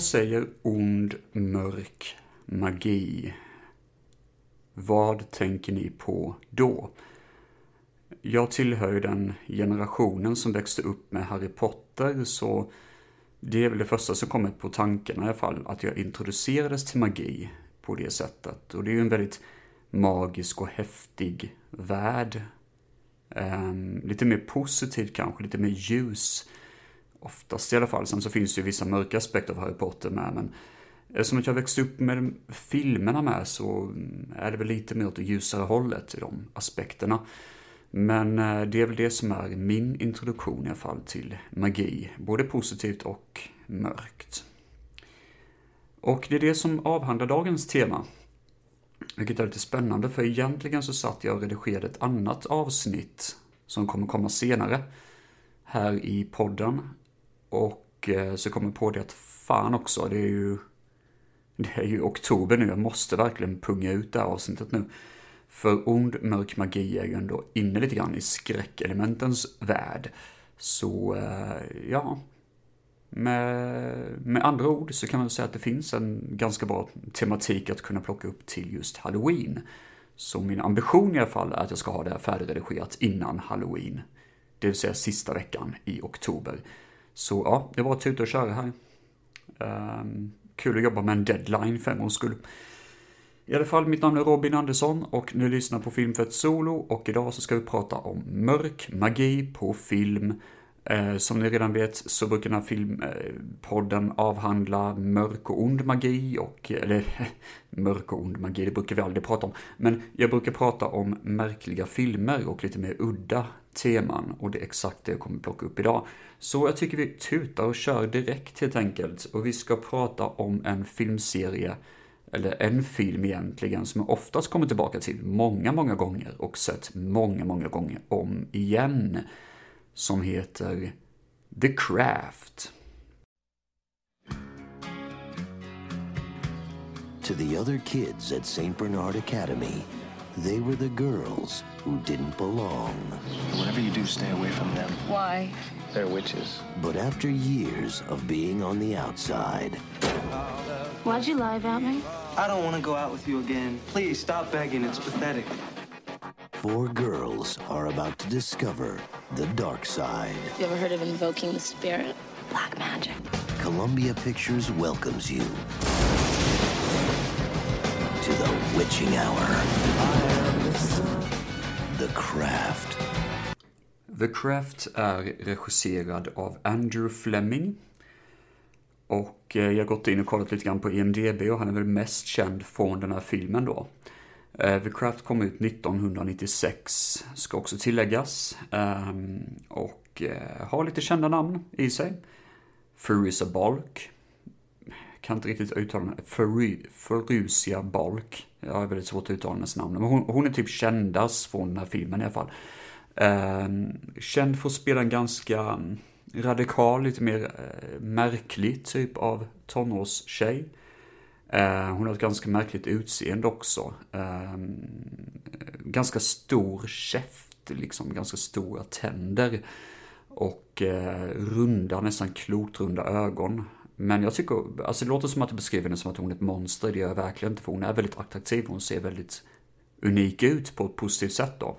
Jag säger ond, mörk, magi, vad tänker ni på då? Jag tillhör ju den generationen som växte upp med Harry Potter, så det är väl det första som kommer på tanken i alla fall, att jag introducerades till magi på det sättet. Och det är ju en väldigt magisk och häftig värld. Um, lite mer positivt kanske, lite mer ljus. Oftast i alla fall. Sen så finns det ju vissa mörka aspekter av Harry Potter med, men eftersom att jag växte upp med filmerna med så är det väl lite mer åt det ljusare hållet i de aspekterna. Men eh, det är väl det som är min introduktion i alla fall till magi, både positivt och mörkt. Och det är det som avhandlar dagens tema. Vilket är lite spännande, för egentligen så satt jag och redigerade ett annat avsnitt som kommer komma senare här i podden. Och eh, så kommer jag på det att fan också, det är ju det är ju oktober nu, jag måste verkligen punga ut det här avsnittet nu. För ond, mörk magi är ju ändå inne lite grann i skräckelementens värld. Så, eh, ja. Med, med andra ord så kan man säga att det finns en ganska bra tematik att kunna plocka upp till just halloween. Så min ambition i alla fall är att jag ska ha det här färdigredigerat innan halloween. Det vill säga sista veckan i oktober. Så ja, det var att tuta och köra här. Um, kul att jobba med en deadline för en gångs skull. I alla fall, mitt namn är Robin Andersson och ni lyssnar på film för ett Solo och idag så ska vi prata om mörk magi på film. Eh, som ni redan vet så brukar den här filmpodden eh, avhandla mörk och ond magi och, eller mörk och ond magi, det brukar vi aldrig prata om. Men jag brukar prata om märkliga filmer och lite mer udda teman och det är exakt det jag kommer plocka upp idag. Så jag tycker vi tutar och kör direkt helt enkelt och vi ska prata om en filmserie eller en film egentligen, som jag oftast kommer tillbaka till många, många gånger och sett många, många gånger om igen, som heter The Craft. To the other kids at St. Bernard Academy, they were the girls who didn't belong. Whatever you do, stay away from them. Why? They're witches. But after years of being on the outside... Why'd you lie about me? I don't want to go out with you again. Please stop begging. It's pathetic. Four girls are about to discover the dark side. You ever heard of invoking the spirit? Black magic. Columbia Pictures welcomes you to the witching hour. The Craft. The Craft är regisserad av Andrew Fleming Och eh, jag har gått in och kollat lite grann på IMDB och han är väl mest känd från den här filmen då. Eh, The Craft kom ut 1996, ska också tilläggas. Ehm, och eh, har lite kända namn i sig. Feruza Balk. Kan inte riktigt uttala mig. Ferucia Balk. Jag har väldigt svårt att uttala hennes namn. Men hon, hon är typ kändast från den här filmen i alla fall. Eh, känd för att spela en ganska radikal, lite mer eh, märklig typ av tonårstjej. Eh, hon har ett ganska märkligt utseende också. Eh, ganska stor käft, liksom ganska stora tänder. Och eh, runda, nästan klotrunda ögon. Men jag tycker, alltså det låter som att du beskriver henne som att hon är ett monster, det gör jag verkligen inte. För hon är väldigt attraktiv, hon ser väldigt unik ut på ett positivt sätt då.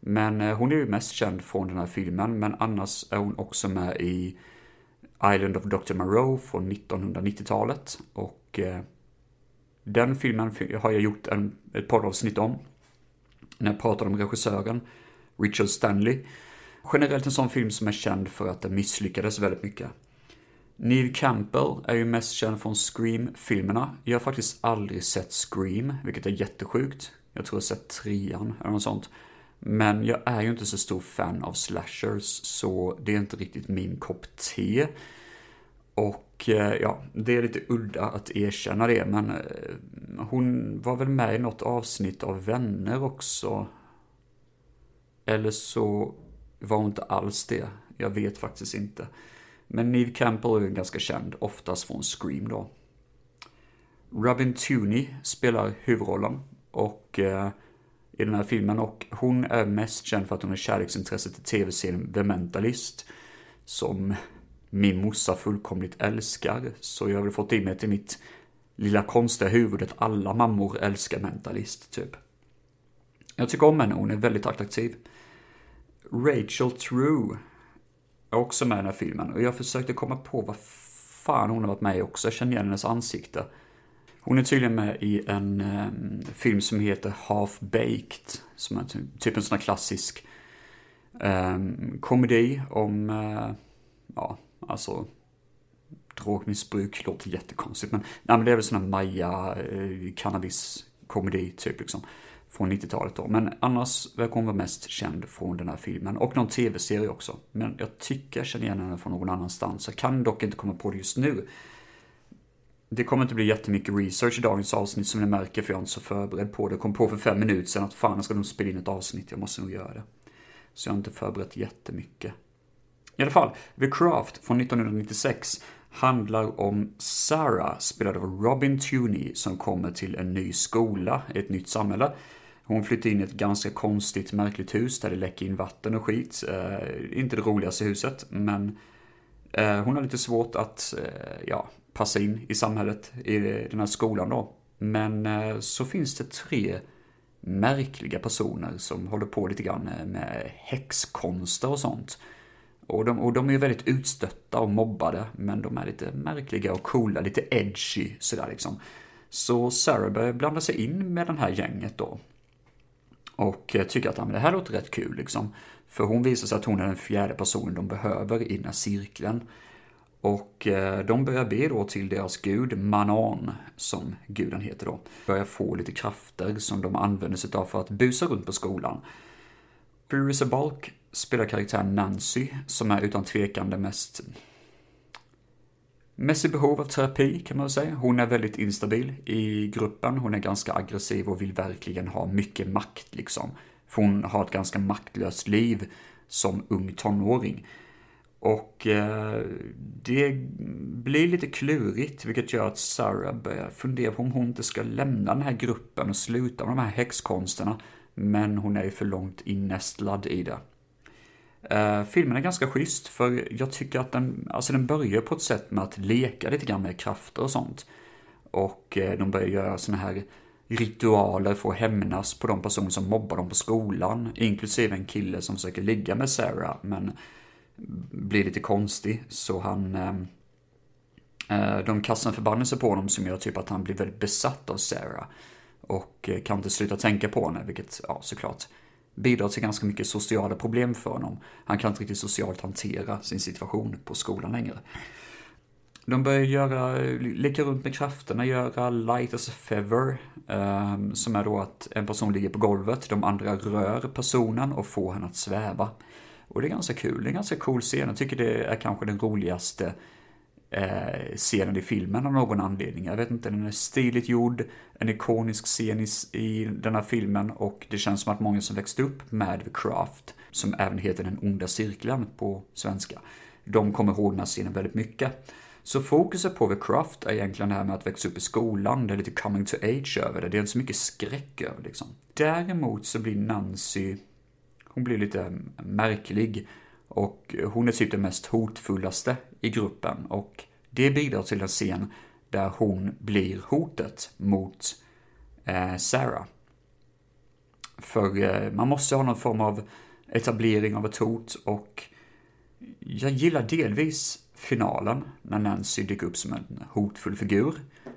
Men eh, hon är ju mest känd från den här filmen, men annars är hon också med i Island of Dr. Moreau från 1990-talet. Och eh, den filmen har jag gjort en, ett poddavsnitt om. När jag pratade om regissören, Richard Stanley. Generellt en sån film som är känd för att den misslyckades väldigt mycket. Neve Campbell är ju mest känd från Scream-filmerna. Jag har faktiskt aldrig sett Scream, vilket är jättesjukt. Jag tror jag har sett trean eller något sånt. Men jag är ju inte så stor fan av slashers, så det är inte riktigt min kopp te. Och eh, ja, det är lite udda att erkänna det, men eh, hon var väl med i något avsnitt av Vänner också. Eller så var hon inte alls det. Jag vet faktiskt inte. Men Neve Campbell är ju ganska känd, oftast från Scream då. Robin Tooney spelar huvudrollen och eh, i den här filmen och hon är mest känd för att hon är kärleksintresse till tv-serien The Mentalist. Som min morsa fullkomligt älskar. Så jag har väl fått in mig till mitt lilla konstiga huvud att alla mammor älskar Mentalist, typ. Jag tycker om henne, hon är väldigt attraktiv. Rachel True också med i den här filmen. Och jag försökte komma på vad fan hon har varit med i också, jag känner igen hennes ansikte. Hon är tydligen med i en um, film som heter Half Baked, som är typ en sån här klassisk um, komedi om, uh, ja, alltså drogmissbruk. Låter jättekonstigt, men, nej, men det är väl sån här Maja uh, cannabis-komedi typ liksom från 90-talet då. Men annars verkar hon vara mest känd från den här filmen och någon tv-serie också. Men jag tycker jag känner igen henne från någon annanstans. Jag kan dock inte komma på det just nu. Det kommer inte bli jättemycket research i dagens avsnitt som ni märker för jag är inte så förberedd på det. Jag kom på för fem minuter sedan att fan jag ska nog spela in ett avsnitt, jag måste nog göra det. Så jag har inte förberett jättemycket. I alla fall, The Craft från 1996 handlar om Sarah, spelad av Robin Tuney, som kommer till en ny skola, ett nytt samhälle. Hon flyttar in i ett ganska konstigt, märkligt hus där det läcker in vatten och skit. Eh, inte det roligaste huset, men eh, hon har lite svårt att, eh, ja, passa in i samhället i den här skolan då. Men eh, så finns det tre märkliga personer som håller på lite grann med häxkonster och sånt. Och de, och de är ju väldigt utstötta och mobbade, men de är lite märkliga och coola, lite edgy sådär liksom. Så Sarah börjar blanda sig in med det här gänget då. Och eh, tycker att ja, men det här låter rätt kul liksom. För hon visar sig att hon är den fjärde personen de behöver i den här cirkeln. Och eh, de börjar be då till deras gud Manan, som guden heter då. Börjar få lite krafter som de använder sig av för att busa runt på skolan. Furious Balk spelar karaktären Nancy, som är utan tvekan den mest Mest i behov av terapi kan man väl säga. Hon är väldigt instabil i gruppen. Hon är ganska aggressiv och vill verkligen ha mycket makt liksom. För hon har ett ganska maktlöst liv som ung tonåring. Och eh, det blir lite klurigt, vilket gör att Sarah börjar fundera på om hon inte ska lämna den här gruppen och sluta med de här häxkonsterna. Men hon är ju för långt innästlad i det. Uh, filmen är ganska schysst för jag tycker att den, alltså den börjar på ett sätt med att leka lite grann med krafter och sånt. Och uh, de börjar göra såna här ritualer för att hämnas på de personer som mobbar dem på skolan. Inklusive en kille som försöker ligga med Sarah men blir lite konstig så han uh, de kastar en förbannelse på honom som gör typ att han blir väldigt besatt av Sarah. Och kan inte sluta tänka på henne, vilket, ja såklart, bidrar till ganska mycket sociala problem för honom. Han kan inte riktigt socialt hantera sin situation på skolan längre. De börjar göra, leka runt med krafterna, göra light as a feather, um, som är då att en person ligger på golvet, de andra rör personen och får henne att sväva. Och det är ganska kul, det är en ganska cool scen, jag tycker det är kanske den roligaste eh, scenen i filmen av någon anledning. Jag vet inte, den är stiligt gjord, en ikonisk scen i, i den här filmen och det känns som att många som växte upp med The Craft, som även heter Den onda cirkeln på svenska, de kommer ihåg den här scenen väldigt mycket. Så fokuset på The Craft är egentligen det här med att växa upp i skolan, det är lite coming to age över det, det är inte så mycket skräck över liksom. Däremot så blir Nancy, hon blir lite märklig och hon är typ den mest hotfullaste i gruppen och det bidrar till en scen där hon blir hotet mot eh, Sarah. För eh, man måste ha någon form av etablering av ett hot och jag gillar delvis finalen när Nancy dyker upp som en hotfull figur.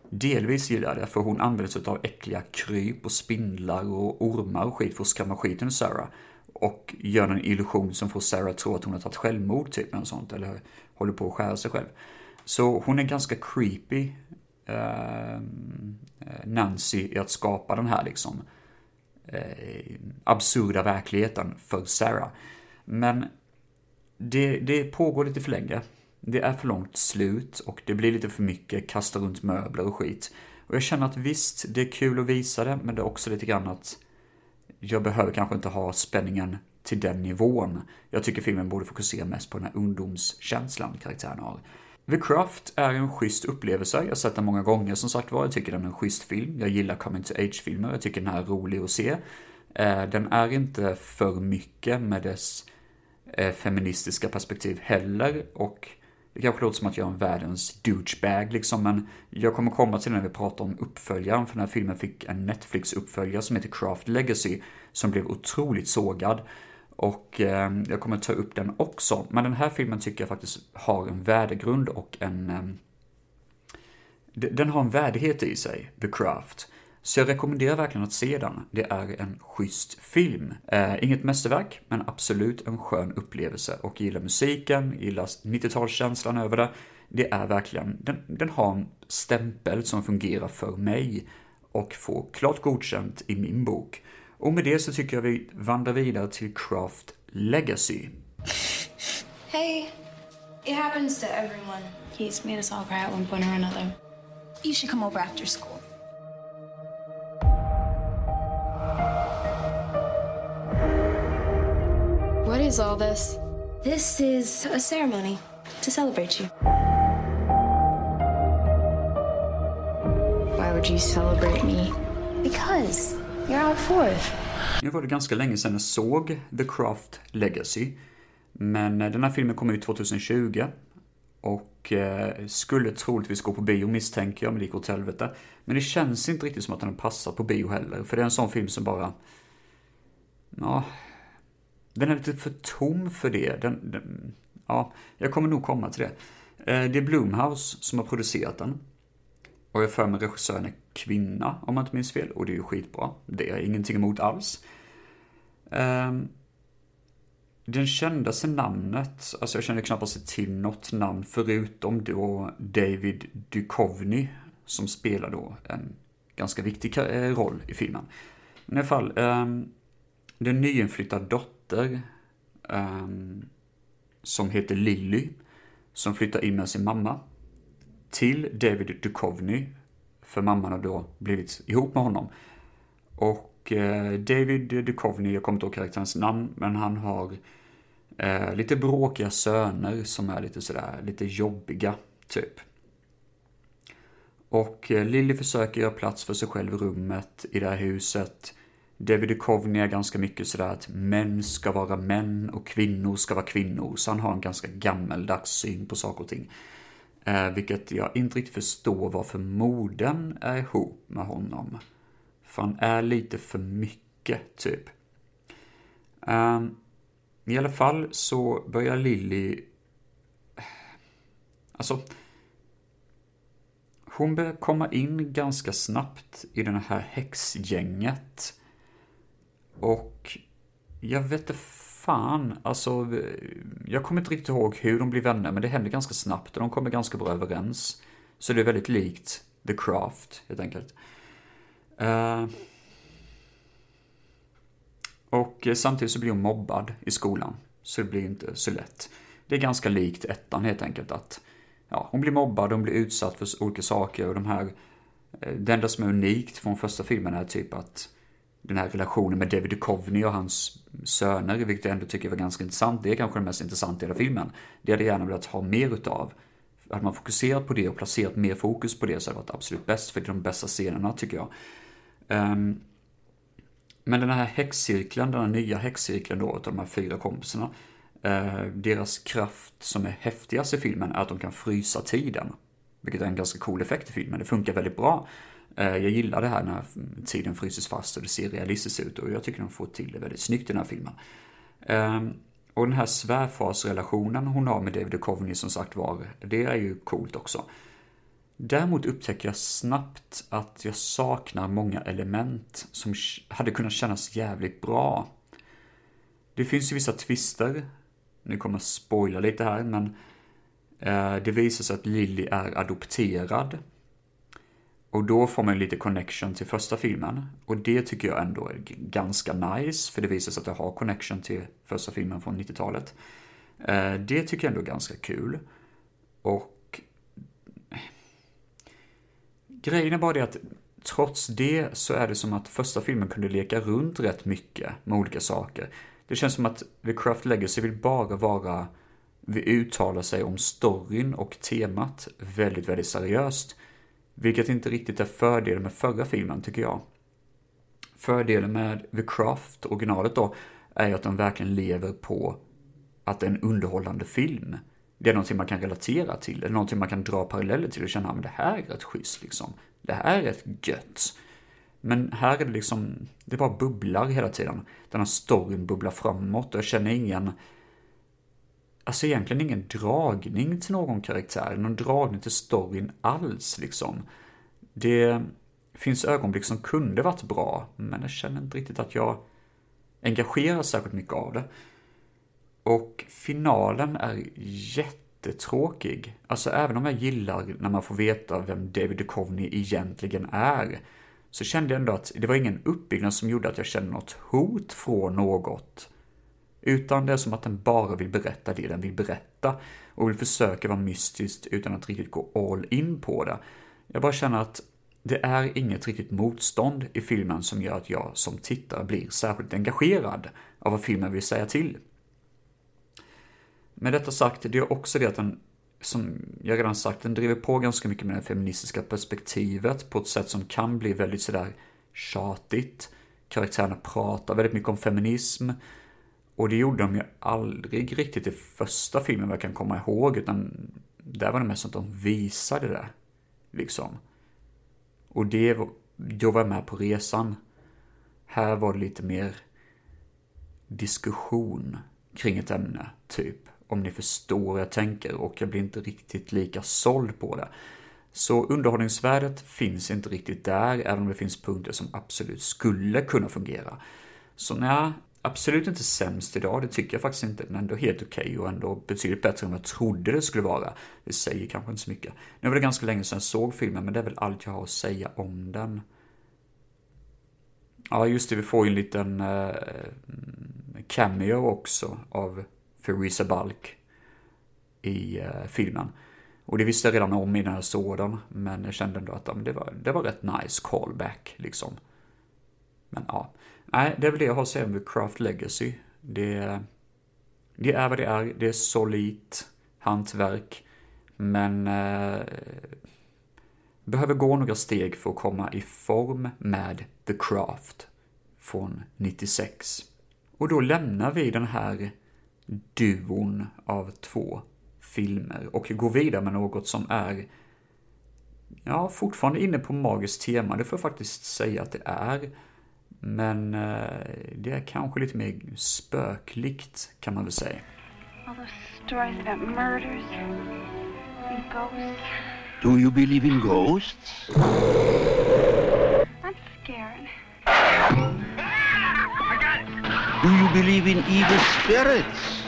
Delvis gillar jag det för hon använder sig av äckliga kryp och spindlar och ormar och skit för att skrämma skiten ur Sarah och gör en illusion som får Sarah att tro att hon har tagit självmord, typ, eller sånt, eller håller på att skära sig själv. Så hon är ganska creepy, ehm, eh, Nancy, i att skapa den här liksom eh, absurda verkligheten för Sarah. Men det, det pågår lite för länge. Det är för långt slut och det blir lite för mycket kasta runt möbler och skit. Och jag känner att visst, det är kul att visa det, men det är också lite grann att jag behöver kanske inte ha spänningen till den nivån. Jag tycker filmen borde fokusera mest på den här ungdomskänslan karaktären har. The Craft är en schysst upplevelse. Jag har sett den många gånger som sagt var. Jag tycker den är en schysst film. Jag gillar coming to age-filmer. Jag tycker den här är rolig att se. Eh, den är inte för mycket med dess eh, feministiska perspektiv heller och Det kanske låter som att jag är en världens douchebag liksom, men jag kommer komma till det när vi pratar om uppföljaren, för den här filmen fick en Netflix-uppföljare som heter Craft Legacy, som blev otroligt sågad. Och eh, jag kommer ta upp den också, men den här filmen tycker jag faktiskt har en värdegrund och en... Eh, den har en värdighet i sig, The Craft. Så jag rekommenderar verkligen att se den. Det är en schysst film. Eh, inget mästerverk, men absolut en skön upplevelse. Och gillar musiken, gillar 90-talskänslan över det. Det är verkligen, den, den har en stämpel som fungerar för mig och får klart godkänt i min bok. Och med det så tycker jag vi vandrar vidare till Craft Legacy. Hey, it happens to everyone. He's made us all cry at one point or another. You should come over after school. What is all this? This is a ceremony to celebrate you. Why would you celebrate me? Because you're out. Nu var det ganska länge sedan jag såg The Craft Legacy. Men eh, den här filmen kom ut 2020. Och eh, skulle troligtvis gå på bio misstänker jag, men det gick åt helvete. Men det känns inte riktigt som att den passar på bio heller. För det är en sån film som bara... Ja, den är lite för tom för det. Den, den, ja, jag kommer nog komma till det. Eh, det är Blumhouse som har producerat den. Och jag för mig regissören är kvinna, om man inte minns fel. Och det är ju skitbra. Det är jag ingenting emot alls. Um, den kändaste namnet, alltså jag känner knappast till något namn förutom då David Duchovny som spelar då en ganska viktig eh, roll i filmen. Men i alla fall, um, den nyinflyttade dotter um, som heter Lily, som flyttar in med sin mamma till David Duchovny, för mamman har då blivit ihop med honom. Och eh, David Duchovny, jag kommer inte ihåg karaktärens namn, men han har eh, lite bråkiga söner som är lite sådär, lite jobbiga, typ. Och eh, Lily försöker göra plats för sig själv i rummet i det här huset. David Duchovny är ganska mycket sådär att män ska vara män och kvinnor ska vara kvinnor. Så han har en ganska gammeldags syn på saker och ting. Eh, vilket jag inte riktigt förstår varför modern är ihop med honom. För han är lite för mycket, typ. Eh, I alla fall så börjar Lilly... Alltså... Hon börjar komma in ganska snabbt i det här häxgänget. Och jag vet inte fan, alltså jag kommer inte riktigt ihåg hur de blir vänner, men det händer ganska snabbt och de kommer ganska bra överens. Så det är väldigt likt The Craft, helt enkelt. Uh, och samtidigt så blir hon mobbad i skolan, så det blir inte så lätt. Det är ganska likt ettan helt enkelt, att ja, hon blir mobbad, hon blir utsatt för olika saker och de här... Eh, det enda som är unikt från första filmen är typ att den här relationen med David Duchovny och hans söner, vilket jag ändå tycker var ganska intressant. Det är kanske det mest intressanta i hela filmen. Det hade jag gärna velat ha mer utav. Hade man fokuserat på det och placerat mer fokus på det så hade det varit absolut bäst, för det är de bästa scenerna tycker jag. Um, men den här häxcirkeln, den här nya häxcirkeln då, av de här fyra kompisarna, uh, deras kraft som är häftigast i filmen är att de kan frysa tiden. Vilket är en ganska cool effekt i filmen, det funkar väldigt bra. Eh, jag gillar det här när tiden fryses fast och det ser realistiskt ut och jag tycker de får till det väldigt snyggt i den här filmen. Ehm, och den här svärfarsrelationen hon har med David Duchovny som sagt var, det är ju coolt också. Däremot upptäcker jag snabbt att jag saknar många element som hade kunnat kännas jävligt bra. Det finns ju vissa twister, nu kommer jag spoila lite här, men eh, det visar sig att Lily är adopterad och då får man lite connection till första filmen. Och det tycker jag ändå är ganska nice, för det visar sig att det har connection till första filmen från 90-talet. Eh, det tycker jag ändå är ganska kul. Och... Eh, grejen är bara det att trots det så är det som att första filmen kunde leka runt rätt mycket med olika saker. Det känns som att The Craft Legacy vill bara vara, vi uttalar sig om storyn och temat väldigt, väldigt seriöst. Vilket inte riktigt är fördelen med förra filmen, tycker jag. Fördelen med The Craft, originalet då, är ju att de verkligen lever på att det är en underhållande film. det är någonting man kan relatera till, det är någonting man kan dra paralleller till och känna att det här är rätt schysst liksom. Det här är rätt gött. Men här är det liksom, det bara bubblar hela tiden. Den här storyn bubblar framåt och jag känner ingen, alltså egentligen ingen dragning till någon karaktär, någon dragning till storyn alls liksom. Det finns ögonblick som kunde varit bra, men jag känner inte riktigt att jag engagerar särskilt mycket av det. Och finalen är jättetråkig. Alltså även om jag gillar när man får veta vem David Duchovny egentligen är, så kände jag ändå att det var ingen uppbyggnad som gjorde att jag kände något hot från något. Utan det är som att den bara vill berätta det den vill berätta och vill försöka vara mystiskt utan att riktigt gå all in på det. Jag bara känner att det är inget riktigt motstånd i filmen som gör att jag som tittare blir särskilt engagerad av vad filmen vill säga till. Med detta sagt, det är också det att den, som jag redan sagt, den driver på ganska mycket med det feministiska perspektivet på ett sätt som kan bli väldigt sådär tjatigt. Karaktärerna pratar väldigt mycket om feminism. Och det gjorde de ju aldrig riktigt i första filmen vad jag kan komma ihåg, utan där var det mest att de visade det. Liksom. Och det, då var jag med på resan. Här var det lite mer diskussion kring ett ämne, typ. Om ni förstår vad jag tänker och jag blir inte riktigt lika såld på det. Så underhållningsvärdet finns inte riktigt där, även om det finns punkter som absolut skulle kunna fungera. Så nej, absolut inte sämst idag, det tycker jag faktiskt inte. Den är ändå helt okej okay och ändå betydligt bättre än vad jag trodde det skulle vara. Det säger kanske inte så mycket. Nu var det ganska länge sedan jag såg filmen, men det är väl allt jag har att säga om den. Ja, just det, vi får ju en liten uh, cameo också av Theresa Balk i uh, filmen. Och det visste jag redan om innan jag såg den, men jag kände ändå att ja, det, var, det var rätt nice callback liksom. Men ja, nej, det är väl det jag har att säga om The Craft Legacy. Det, det är vad det är, det är solitt hantverk, men eh, behöver gå några steg för att komma i form med The Craft från 96. Och då lämnar vi den här duon av två filmer och går vidare med något som är ja, fortfarande inne på magiskt tema, det får jag faktiskt säga att det är. Men eh, det är kanske lite mer spöklikt, kan man väl säga. All those stories about murders and ghosts. Do you believe in ghosts? I'm scared. Do you believe in evil spirits?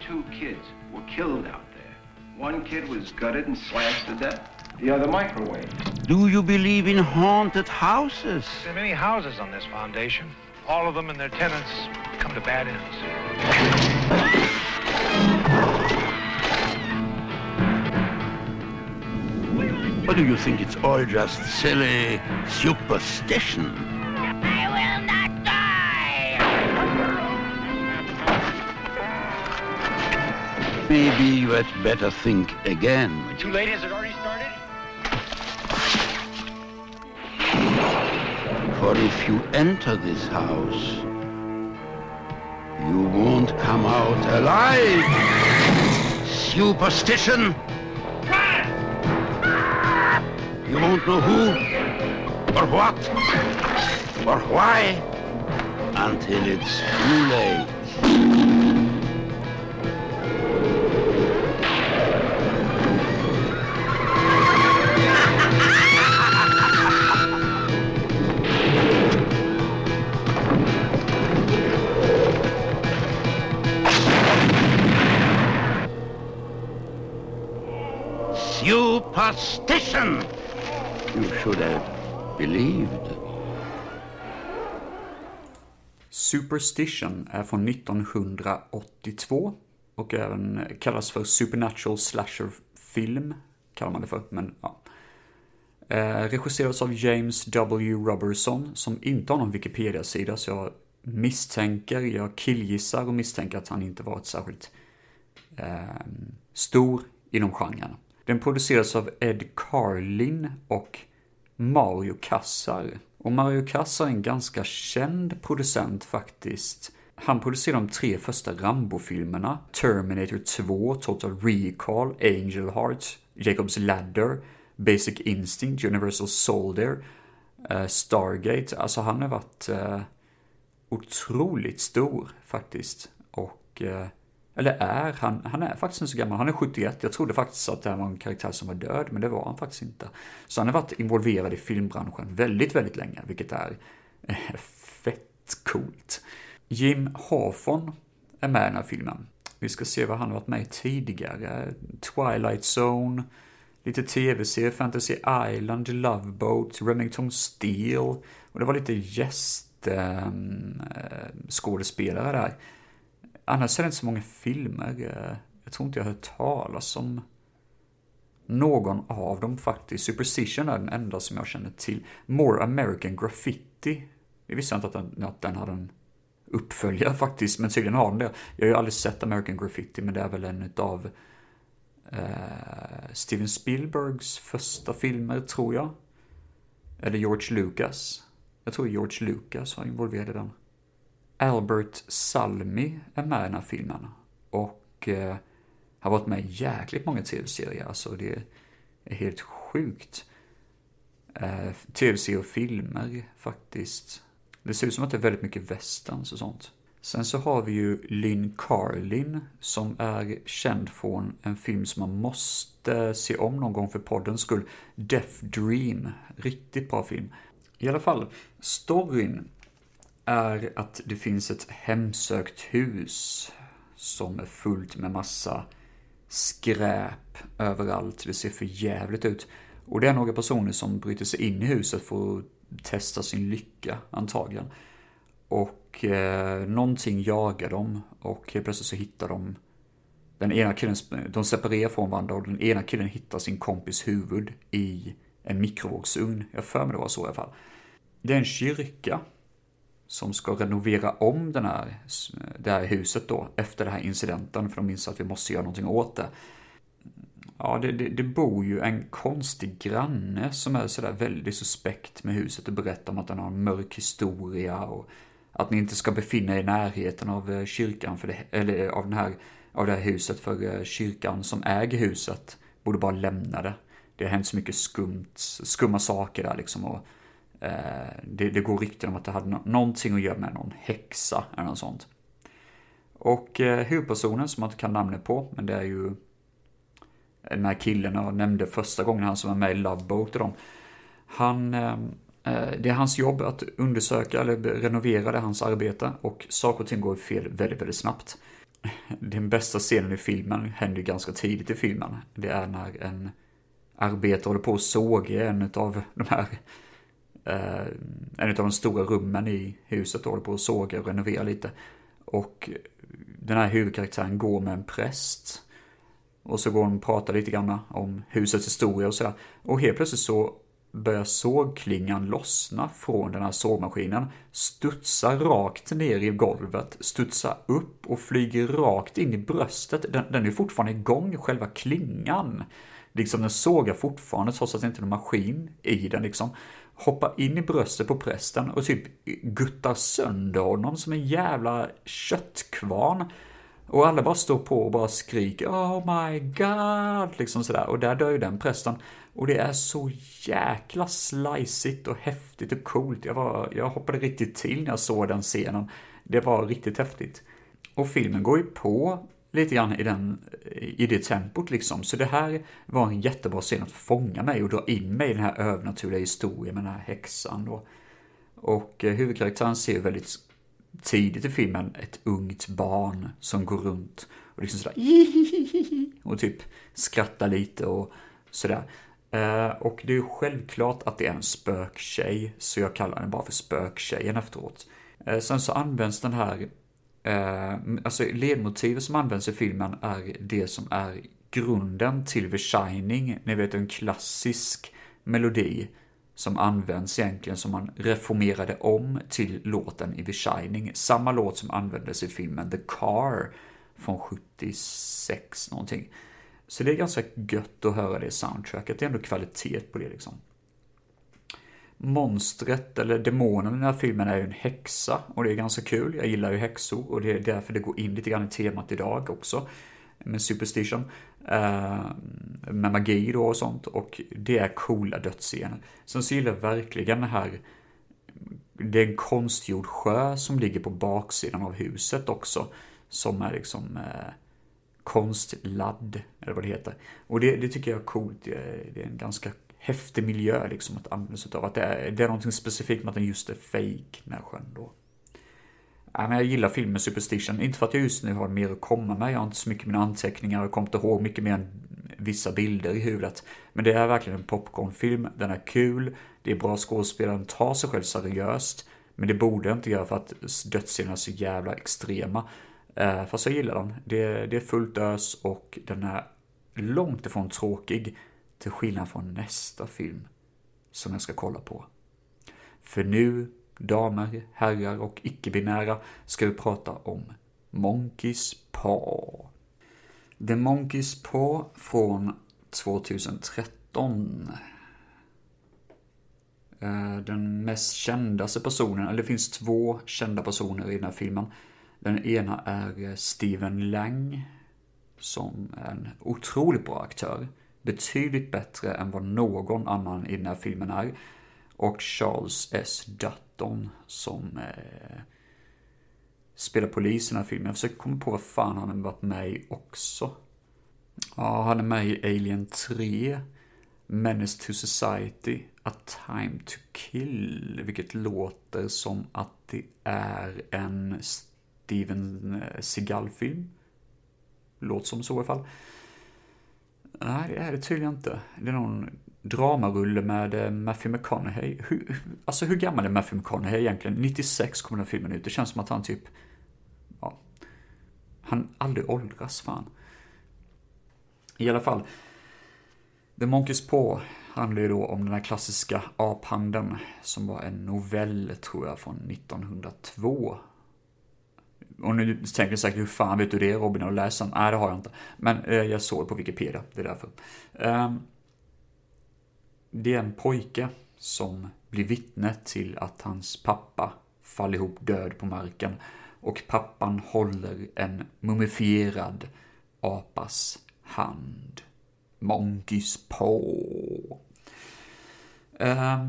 Two kids were killed out there. One kid was gutted and slashed to death. The other microwaved. Do you believe in haunted houses? There are many houses on this foundation. All of them and their tenants come to bad ends. Or do you think it's all just silly superstition? I will not die! Maybe you had better think again. Too late, has it already started? For if you enter this house, you won't come out alive. Superstition! You won't know who, or what, or why, until it's too late. Superstition! You should have believed. Superstition är från 1982 och även kallas för Supernatural Slasher Film, kallar man det för, men ja. Eh, regisseras av James W. Robertson, som inte har någon Wikipedia-sida, så jag misstänker, jag killgissar och misstänker att han inte varit särskilt eh, stor inom genren. Den produceras av Ed Carlin och Mario Kassar. Och Mario Kassar är en ganska känd producent faktiskt. Han producerade de tre första Rambo-filmerna, Terminator 2, Total Recall, Angel Heart, Jacob's Ladder, Basic Instinct, Universal Soldier, uh, Stargate. Alltså han har varit uh, otroligt stor faktiskt. Och, uh, eller är, han, han är faktiskt inte så gammal, han är 71. Jag trodde faktiskt att det här var en karaktär som var död, men det var han faktiskt inte. Så han har varit involverad i filmbranschen väldigt, väldigt länge, vilket är eh, fett coolt. Jim Hafon är med i den här filmen. Vi ska se vad han har varit med i tidigare. Twilight Zone, lite tv-serier, Fantasy Island, Love Boat, Remington Steel. Och det var lite gästskådespelare ehm, eh, äh, där. Annars är det inte så många filmer. Eh, jag tror inte jag har hört talas om någon av dem faktiskt. Superstition är den enda som jag känner till. More American Graffiti. Jag visste inte att den, att den hade en uppföljare faktiskt, men tydligen har den det. Jag har ju aldrig sett American Graffiti, men det är väl en utav eh, Steven Spielbergs första filmer, tror jag. Eller George Lucas. Jag tror George Lucas var involverad i den. Albert Salmi är med i den här filmen. Och eh, har varit med i jäkligt många tv-serier, alltså det är helt sjukt. Eh, tv-serier och filmer faktiskt. Det ser ut som att det är väldigt mycket westerns och sånt. Sen så har vi ju Lynn Carlin som är känd från en film som man måste se om någon gång för poddens skull. Death Dream. Riktigt bra film. I alla fall, storyn är att det finns ett hemsökt hus som är fullt med massa skräp överallt. Det ser för jävligt ut. Och det är några personer som bryter sig in i huset för att testa sin lycka, antagligen. Och eh, någonting jagar dem och helt plötsligt så hittar de den ena killen, de separerar från varandra och den ena killen hittar sin kompis huvud i en mikrovågsugn. Jag för mig det var så i alla fall. Det är en kyrka som ska renovera om den här, det här huset då efter den här incidenten för de minns att vi måste göra någonting åt det. Ja, det, det, det, bor ju en konstig granne som är sådär väldigt suspekt med huset och berättar om att den har en mörk historia och att ni inte ska befinna er i närheten av eh, kyrkan, för det, eller eh, av, den här, av det här huset, för eh, kyrkan som äger huset borde bara lämna det. Det har hänt så mycket skumt, skumma saker där liksom och Eh, det, det, går rykten om att det hade no någonting att göra med någon häxa eller något sånt. Och eh, huvudpersonen som man inte kan namnet på, men det är ju den här killen jag nämnde första gången, han som var med i Love Boat och dem. Han, eh, eh det är hans jobb att undersöka eller renovera det hans arbete och saker och ting går fel väldigt, väldigt snabbt. Den bästa scenen i filmen händer ju ganska tidigt i filmen. Det är när en arbetare håller på att såga en av de här eh, en av de stora rummen i huset håller på att såga och renovera lite. Och den här huvudkaraktären går med en präst och så går hon och pratar lite grann om husets historia och sådär. Och helt plötsligt så börjar sågklingan lossna från den här sågmaskinen, studsar rakt ner i golvet, studsar upp och flyger rakt in i bröstet. Den, den är fortfarande igång, själva klingan. Liksom den sågar fortfarande trots att det inte är någon maskin i den liksom. Hoppar in i bröstet på prästen och typ guttar sönder honom som en jävla köttkvarn. Och alla bara står på och bara skriker Oh my god, liksom sådär. Och där dör ju den prästen. Och det är så jäkla slicigt och häftigt och coolt. Jag, var, jag hoppade riktigt till när jag såg den scenen. Det var riktigt häftigt. Och filmen går ju på lite grann i, den, i det tempot liksom. Så det här var en jättebra scen att fånga mig och dra in mig i den här övernaturliga historien med den här häxan då. Och eh, huvudkaraktären ser väldigt tidigt i filmen ett ungt barn som går runt och liksom sådär och typ skrattar lite och sådär. Eh, och det är ju självklart att det är en spöktjej, så jag kallar den bara för spöktjejen efteråt. Eh, sen så används den här, eh, alltså ledmotivet som används i filmen är det som är grunden till The Shining, ni vet en klassisk melodi som används egentligen som man reformerade om till låten i The Shining. Samma låt som användes i filmen The Car från 76 någonting. Så det är ganska gött att höra det soundtracket, det är ändå kvalitet på det liksom monstret, eller demonen i den här filmen är ju en häxa och det är ganska kul. Jag gillar ju häxor och det är därför det går in lite grann i temat idag också. Med superstition. Eh, med magi då och sånt och det är coola dödsscener. Sen så gillar jag verkligen det här det är en konstgjord sjö som ligger på baksidan av huset också. Som är liksom eh, konstladd, eller vad det heter. Och det, det tycker jag är coolt. Det är, det är en ganska häftig miljö liksom att använda sig av. Att det är, det är någonting specifikt med att den just är fake den här sjön då. Ja, men jag gillar filmen Superstition, inte för att jag just nu har mer att komma med, jag har inte så mycket mina anteckningar och kommer inte ihåg mycket mer än vissa bilder i huvudet. Men det är verkligen en popcornfilm, den är kul, det är bra skådespelare, den tar sig själv seriöst. Men det borde jag inte göra för att dödsscenerna är så jävla extrema. Eh, fast jag gillar den. Det, det är fullt ös och den är långt ifrån tråkig. Till skillnad från nästa film som jag ska kolla på. För nu, damer, herrar och icke-binära, ska vi prata om Monkeys Paw. The Monkeys Paw från 2013. Eh, den mest kändaste personen, eller det finns två kända personer i den här filmen. Den ena är eh, Steven Lang, som är en otroligt bra aktör. Betydligt bättre än vad någon annan i den här filmen är. Och Charles S. Dutton, som eh, spelar polis i den här filmen. Jag försöker komma på vad fan han har varit med i också. Ja, han är med i Alien 3, Menace to Society, A Time to Kill, vilket låter som att det är en Steven eh, Seagal-film. Låter som så i alla fall. Nej, det är det tydligen inte. Det är någon dramarulle med eh, Matthew McConaughey. Hur, alltså hur gammal är Matthew McConaughey egentligen? 96 kom den här filmen ut. Det känns som att han typ... Ja. Han aldrig åldras, fan. I alla fall. The Monkeys Paw handlar ju då om den här klassiska aphanden som var en novell, tror jag, från 1902. Och nu tänker du säkert, hur fan vet du det Robin? Har du läst den? Nej, det har jag inte. Men eh, jag såg det på Wikipedia, det är därför. Eh, det är en pojke som blir vittne till att hans pappa faller ihop död på marken. Och pappan håller en mumifierad apas hand. Monkeys paw. Eh,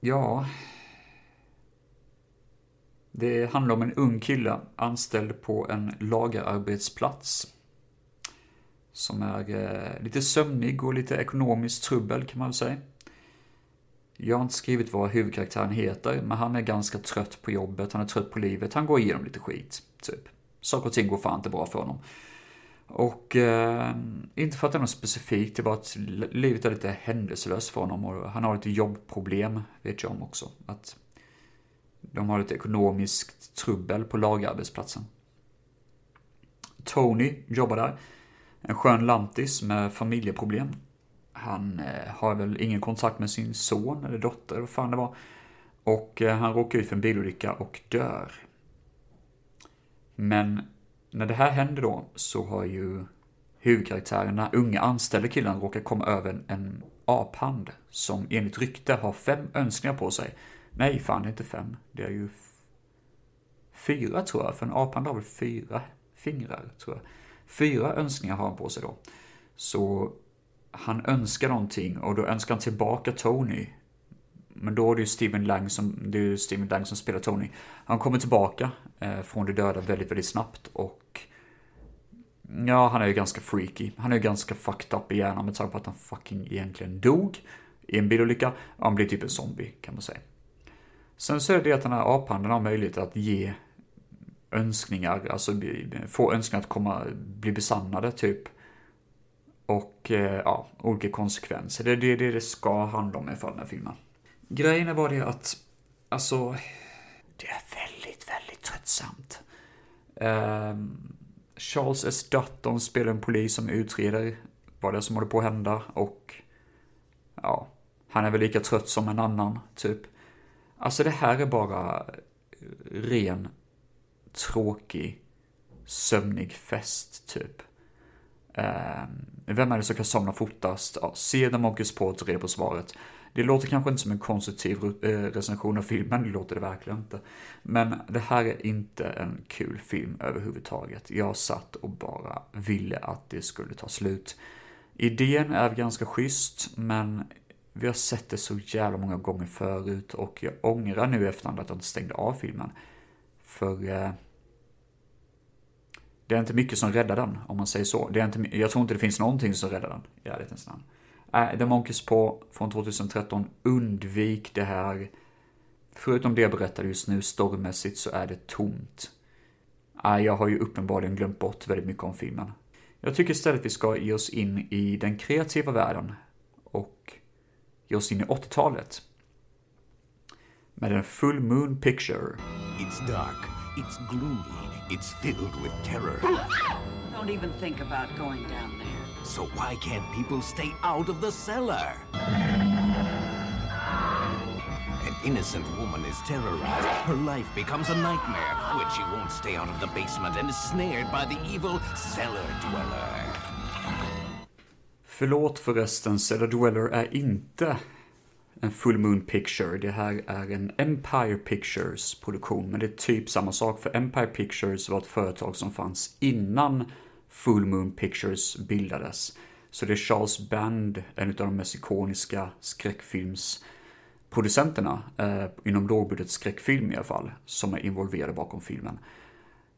ja. Det handlar om en ung kille anställd på en lagerarbetsplats. Som är eh, lite sömnig och lite ekonomiskt trubbel kan man väl säga. Jag har inte skrivit vad huvudkaraktären heter, men han är ganska trött på jobbet, han är trött på livet, han går igenom lite skit, typ. Saker och ting går fan inte bra för honom. Och eh, inte för att det är något specifikt, det är bara att livet är lite händelselöst för honom och han har lite jobbproblem, vet jag om också. Att de har ett ekonomiskt trubbel på lagarbetsplatsen. Tony jobbar där. En skön lantis med familjeproblem. Han eh, har väl ingen kontakt med sin son eller dotter, eller vad fan det var. Och eh, han råkar ut för en bilolycka och dör. Men när det här händer då så har ju huvudkaraktärerna, unga anställda killen, råkar komma över en aphand som enligt rykte har fem önskningar på sig. Nej, fan det är inte fem. Det är ju fyra tror jag, för en apan har väl fyra fingrar, tror jag. Fyra önskningar har han på sig då. Så han önskar någonting och då önskar han tillbaka Tony. Men då är det ju Steven Lang som, det är ju Steven Lang som spelar Tony. Han kommer tillbaka eh, från de döda väldigt, väldigt snabbt och Ja, han är ju ganska freaky. Han är ju ganska fucked up i hjärnan med tanke på att han fucking egentligen dog i en bilolycka. Han blir typ en zombie, kan man säga. Sen så är det att den här aphandeln har möjlighet att ge önskningar, alltså få önskningar att komma, bli besannade typ. Och eh, ja, olika konsekvenser. Det är det, det det ska handla om i fall den här filmen. Grejen är bara det att, alltså, det är väldigt, väldigt tröttsamt. Um, Charles S. Dutton spelar en polis som utreder vad det är som håller på att hända och ja, han är väl lika trött som en annan, typ. Alltså det här är bara eh, ren, tråkig, sömnig fest, typ. Ehm, vem är det som kan somna fortast? Ja, se The Monkeys på ett på svaret. Det låter kanske inte som en konstruktiv eh, recension av filmen, det låter det verkligen inte. Men det här är inte en kul film överhuvudtaget. Jag satt och bara ville att det skulle ta slut. Idén är ganska schysst, men vi har sett det så jävla många gånger förut och jag ångrar nu efterhand att jag inte stängde av filmen. För eh, det är inte mycket som räddar den, om man säger så. Det är inte, jag tror inte det finns någonting som räddar den, i ärlighetens namn. Äh, The Monkeys på från 2013, undvik det här. Förutom det jag berättade just nu, stormmässigt, så är det tomt. Äh, jag har ju uppenbarligen glömt bort väldigt mycket om filmen. Jag tycker istället vi ska ge oss in i den kreativa världen och ge oss in i 80-talet. Med en full moon picture. It's dark, it's gloomy, it's filled with terror. Don't even think about going down there. So why can't people stay out of the cellar? An innocent woman is terrorized. Her life becomes a nightmare when she won't stay out of the basement and is snared by the evil cellar dweller. Förlåt förresten, Cellar Dweller är inte en Full Moon Picture. Det här är en Empire Pictures produktion, men det är typ samma sak. För Empire Pictures var ett företag som fanns innan Full Moon Pictures bildades. Så det är Charles Band, en av de mest ikoniska skräckfilmsproducenterna, eh, inom lågbudget skräckfilm i alla fall, som är involverade bakom filmen.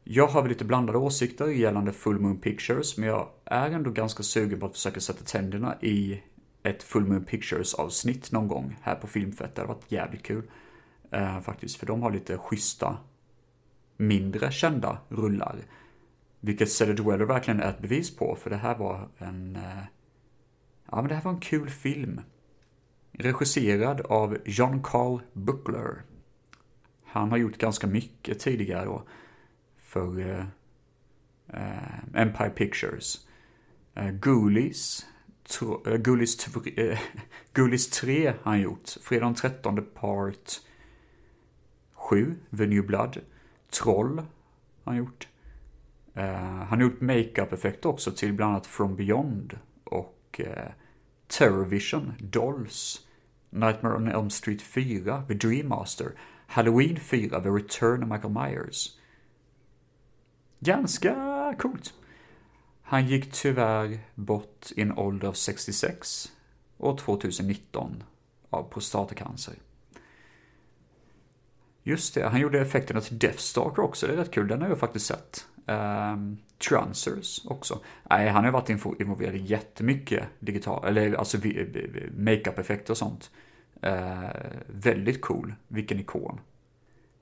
Jag har väl lite blandade åsikter gällande Full Moon Pictures, men jag är ändå ganska sugen på att försöka sätta tänderna i ett Full Moon Pictures avsnitt någon gång här på Filmfett. Det hade varit jävligt kul. Eh, faktiskt, för de har lite schyssta, mindre kända rullar. Vilket Cellar Dweller verkligen är ett bevis på, för det här var en... Eh, ja, men det här var en kul film. Regisserad av John Carl Buckler. Han har gjort ganska mycket tidigare då. För eh, eh, Empire Pictures. Eh, Ghoulies. Tro, eh, Ghoulies, Ghoulies 3 har han gjort. Fredag den 13 part 7, The New Blood. Troll har han gjort. Uh, han har gjort makeup-effekter också till bland annat From Beyond och uh, Terrorvision, Dolls, Nightmare on Elm Street 4, The Dream Master, Halloween 4, The Return of Michael Myers. Ganska coolt. Han gick tyvärr bort i en ålder av 66 år 2019 av prostatacancer. Just det, han gjorde effekterna till Deathstalker också, det är rätt kul, den har jag faktiskt sett. Ehm, um, Transers också. Nej, han har varit involverad i jättemycket digital, eller alltså eh, eh, makeup-effekter och sånt. Uh, väldigt cool, vilken ikon.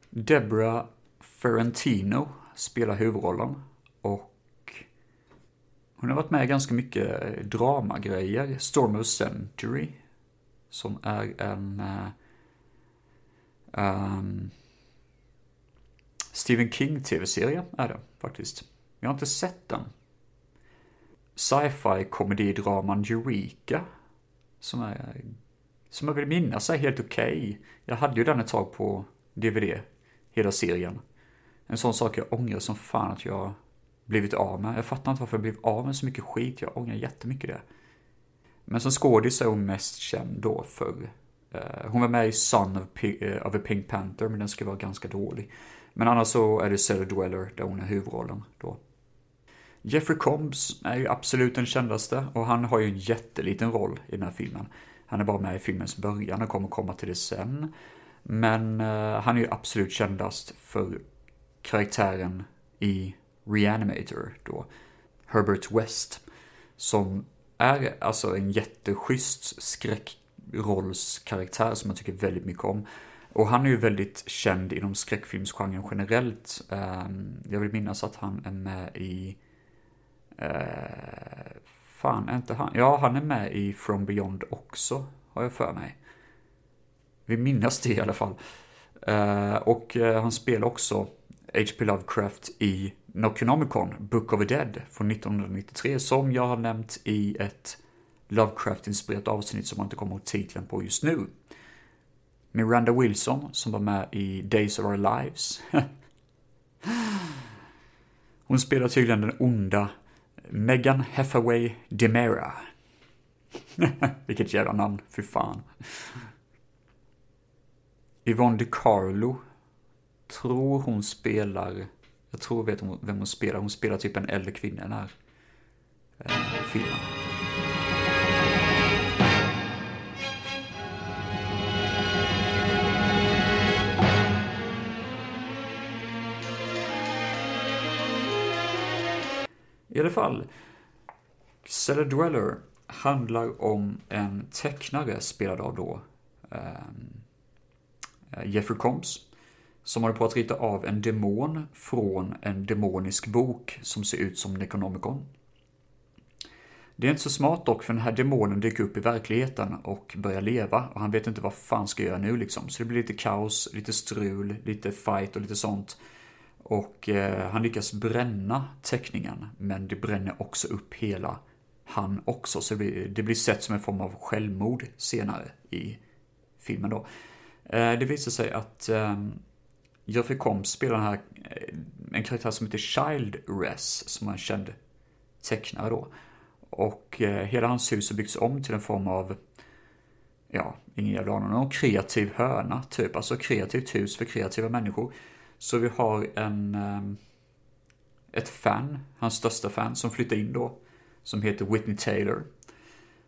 Deborah Ferentino spelar huvudrollen och hon har varit med i ganska mycket eh, dramagrejer. Storm of Century, som är en uh, um, Stephen King tv-serie är det faktiskt. Jag har inte sett den. Sci-fi komedidraman Eureka. Som är, som jag vill minnas är helt okej. Okay. Jag hade ju den ett tag på DVD, hela serien. En sån sak jag ångrar som fan att jag blivit av med. Jag fattar inte varför jag blev av med så mycket skit. Jag ångrar jättemycket det. Men som skådis är hon mest känd då för... Uh, hon var med i Son of, P uh, eh, of a Pink Panther, men den ska vara ganska dålig. Men annars så är det Cellar Dweller där hon är huvudrollen då. Jeffrey Combs är ju absolut den kändaste och han har ju en jätteliten roll i den här filmen. Han är bara med i filmens början och kommer komma till det sen. Men uh, han är ju absolut kändast för karaktären i Reanimator då. Herbert West. Som är alltså en jätteschysst skräckrollskaraktär som jag tycker väldigt mycket om. Och han är ju väldigt känd inom skräckfilmsgenren generellt. Ehm, jag vill minnas att han är med i... Eh, fan, är inte han? Ja, han är med i From Beyond också, har jag för mig. Vi minnas det i alla fall. Eh, och eh, han spelar också H.P. Lovecraft i Noconomicon, Book of the Dead från 1993, som jag har nämnt i ett Lovecraft-inspirerat avsnitt som man inte kommer ihåg titeln på just nu. Miranda Wilson som var med i Days of Our Lives. Hon spelar tydligen den onda Megan Hathaway Demera. Vilket jävla namn, fy fan. Yvonne DiCarlo tror hon spelar, jag tror vet vem hon spelar, hon spelar typ en äldre kvinna i den här eh, filmen. I alla fall, Cellar Dweller handlar om en tecknare spelad av då ehm, eh, Jeffrey Combs som håller på att rita av en demon från en demonisk bok som ser ut som Necronomicon. Det är inte så smart dock för den här demonen dyker upp i verkligheten och börjar leva och han vet inte vad fan ska göra nu liksom. Så det blir lite kaos, lite strul, lite fight och lite sånt. Och eh, han lyckas bränna teckningen men det bränner också upp hela han också. Så det blir, det blir sett som en form av självmord senare i filmen då. Eh, det visar sig att eh, Geoffrey Combs spelar den här, eh, en karaktär som heter Child Res, som är en känd tecknare då. Och eh, hela hans hus har byggts om till en form av, ja, ingen jävla aning, någon kreativ hörna typ. Alltså kreativt hus för kreativa människor. Så vi har en, eh, ett fan, hans största fan, som flyttar in då. Som heter Whitney Taylor.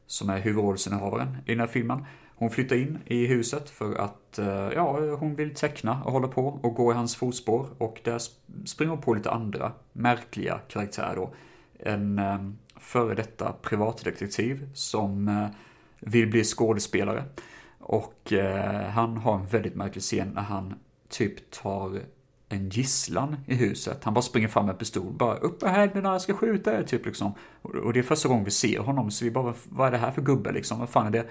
Som är huvudrollsinnehavaren i den här filmen. Hon flyttar in i huset för att eh, ja, hon vill teckna och hålla på och gå i hans fotspår. Och där springer hon på lite andra märkliga karaktärer då. En eh, före detta privatdetektiv som eh, vill bli skådespelare. Och han har en väldigt märklig scen när han typ tar en gisslan i huset. Han bara springer fram med pistol, bara upp med händerna, jag ska skjuta er, typ liksom. Och det är första gången vi ser honom, så vi bara, vad är det här för gubbe liksom? Vad fan är det?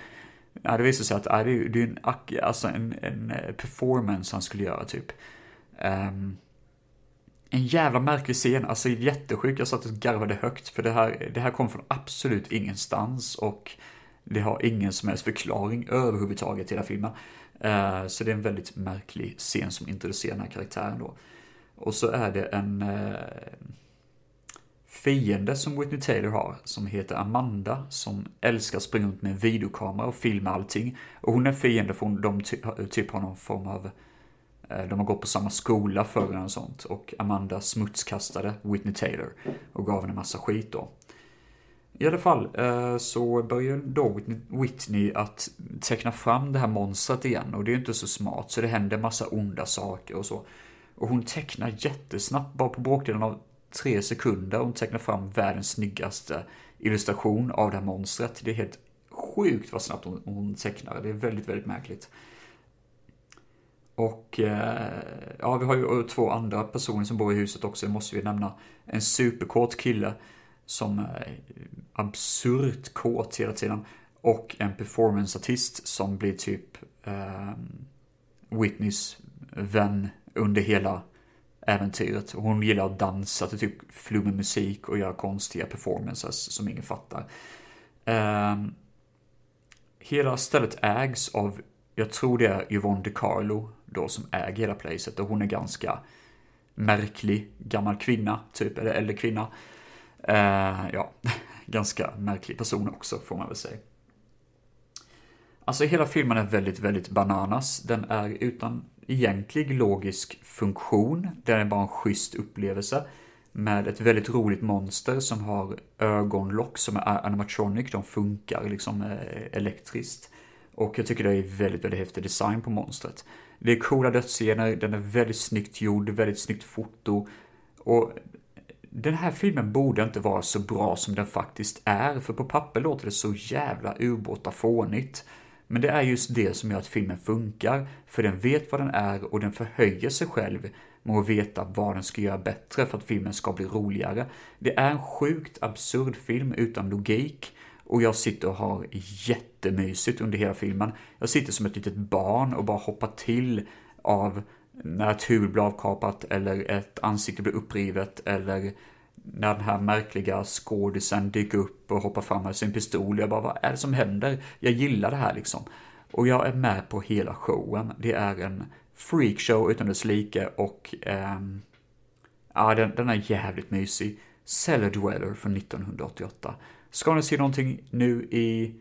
Ja, det visade sig att ja, det är, det är en, alltså en, en eh, performance han skulle göra typ. Um, en jävla märklig scen, alltså jättesjuk. Jag satt och garvade högt för det här, det här kom från absolut ingenstans och det har ingen som helst förklaring överhuvudtaget till hela filmen. Uh, så det är en väldigt märklig scen som introducerar den här karaktären då. Och så är det en uh, fiende som Whitney Taylor har, som heter Amanda, som älskar att springa runt med en videokamera och filma allting. Och hon är fiende för de typ har någon form av eh, de har gått på samma skola förr och sånt och Amanda smutskastade Whitney Taylor och gav henne massa skit då. I alla fall eh, så börjar då Whitney att teckna fram det här monstret igen och det är ju inte så smart så det händer massa onda saker och så. Och hon tecknar jättesnabbt, bara på bråkdelen av tre sekunder och hon tecknar fram världens snyggaste illustration av det här monstret. Det är helt sjukt vad snabbt hon, hon tecknar. Det är väldigt, väldigt märkligt. Och eh, ja, vi har ju två andra personer som bor i huset också, det måste vi nämna. En superkåt kille som är absurt kåt hela tiden. Och en performanceartist som blir typ eh, Whitneys vän under hela äventyret. Hon gillar att dansa till typ flummig musik och göra konstiga performances som ingen fattar. Eh, hela stället ägs av, jag tror det är Yvonne DiCarlo då som äger hela placet och hon är ganska märklig gammal kvinna, typ, eller äldre kvinna. Eh, ja, ganska märklig person också får man väl säga. Alltså hela filmen är väldigt, väldigt bananas. Den är utan egentlig logisk funktion. Det är bara en schysst upplevelse. Med ett väldigt roligt monster som har ögonlock som är animatronic. De funkar liksom eh, elektriskt. Och jag tycker det är väldigt, väldigt häftig design på monstret. Det är coola dödsscener, den är väldigt snyggt gjord, väldigt snyggt foto. Och den här filmen borde inte vara så bra som den faktiskt är, för på papper låter det så jävla ubåta fånigt. Men det är just det som gör att filmen funkar, för den vet vad den är och den förhöjer sig själv med att veta vad den ska göra bättre för att filmen ska bli roligare. Det är en sjukt absurd film utan logik och jag sitter och har jättemysigt under hela filmen. Jag sitter som ett litet barn och bara hoppar till av när ett huvud blir avkapat eller ett ansikte blir upprivet eller när den här märkliga skådisen dyker upp och hoppar fram med sin pistol. Jag bara, vad är det som händer? Jag gillar det här liksom. Och jag är med på hela showen. Det är en freakshow utan dess like och ähm, ja, den, den är jävligt mysig. Cellar Dweller från 1988. Ska ni se någonting nu i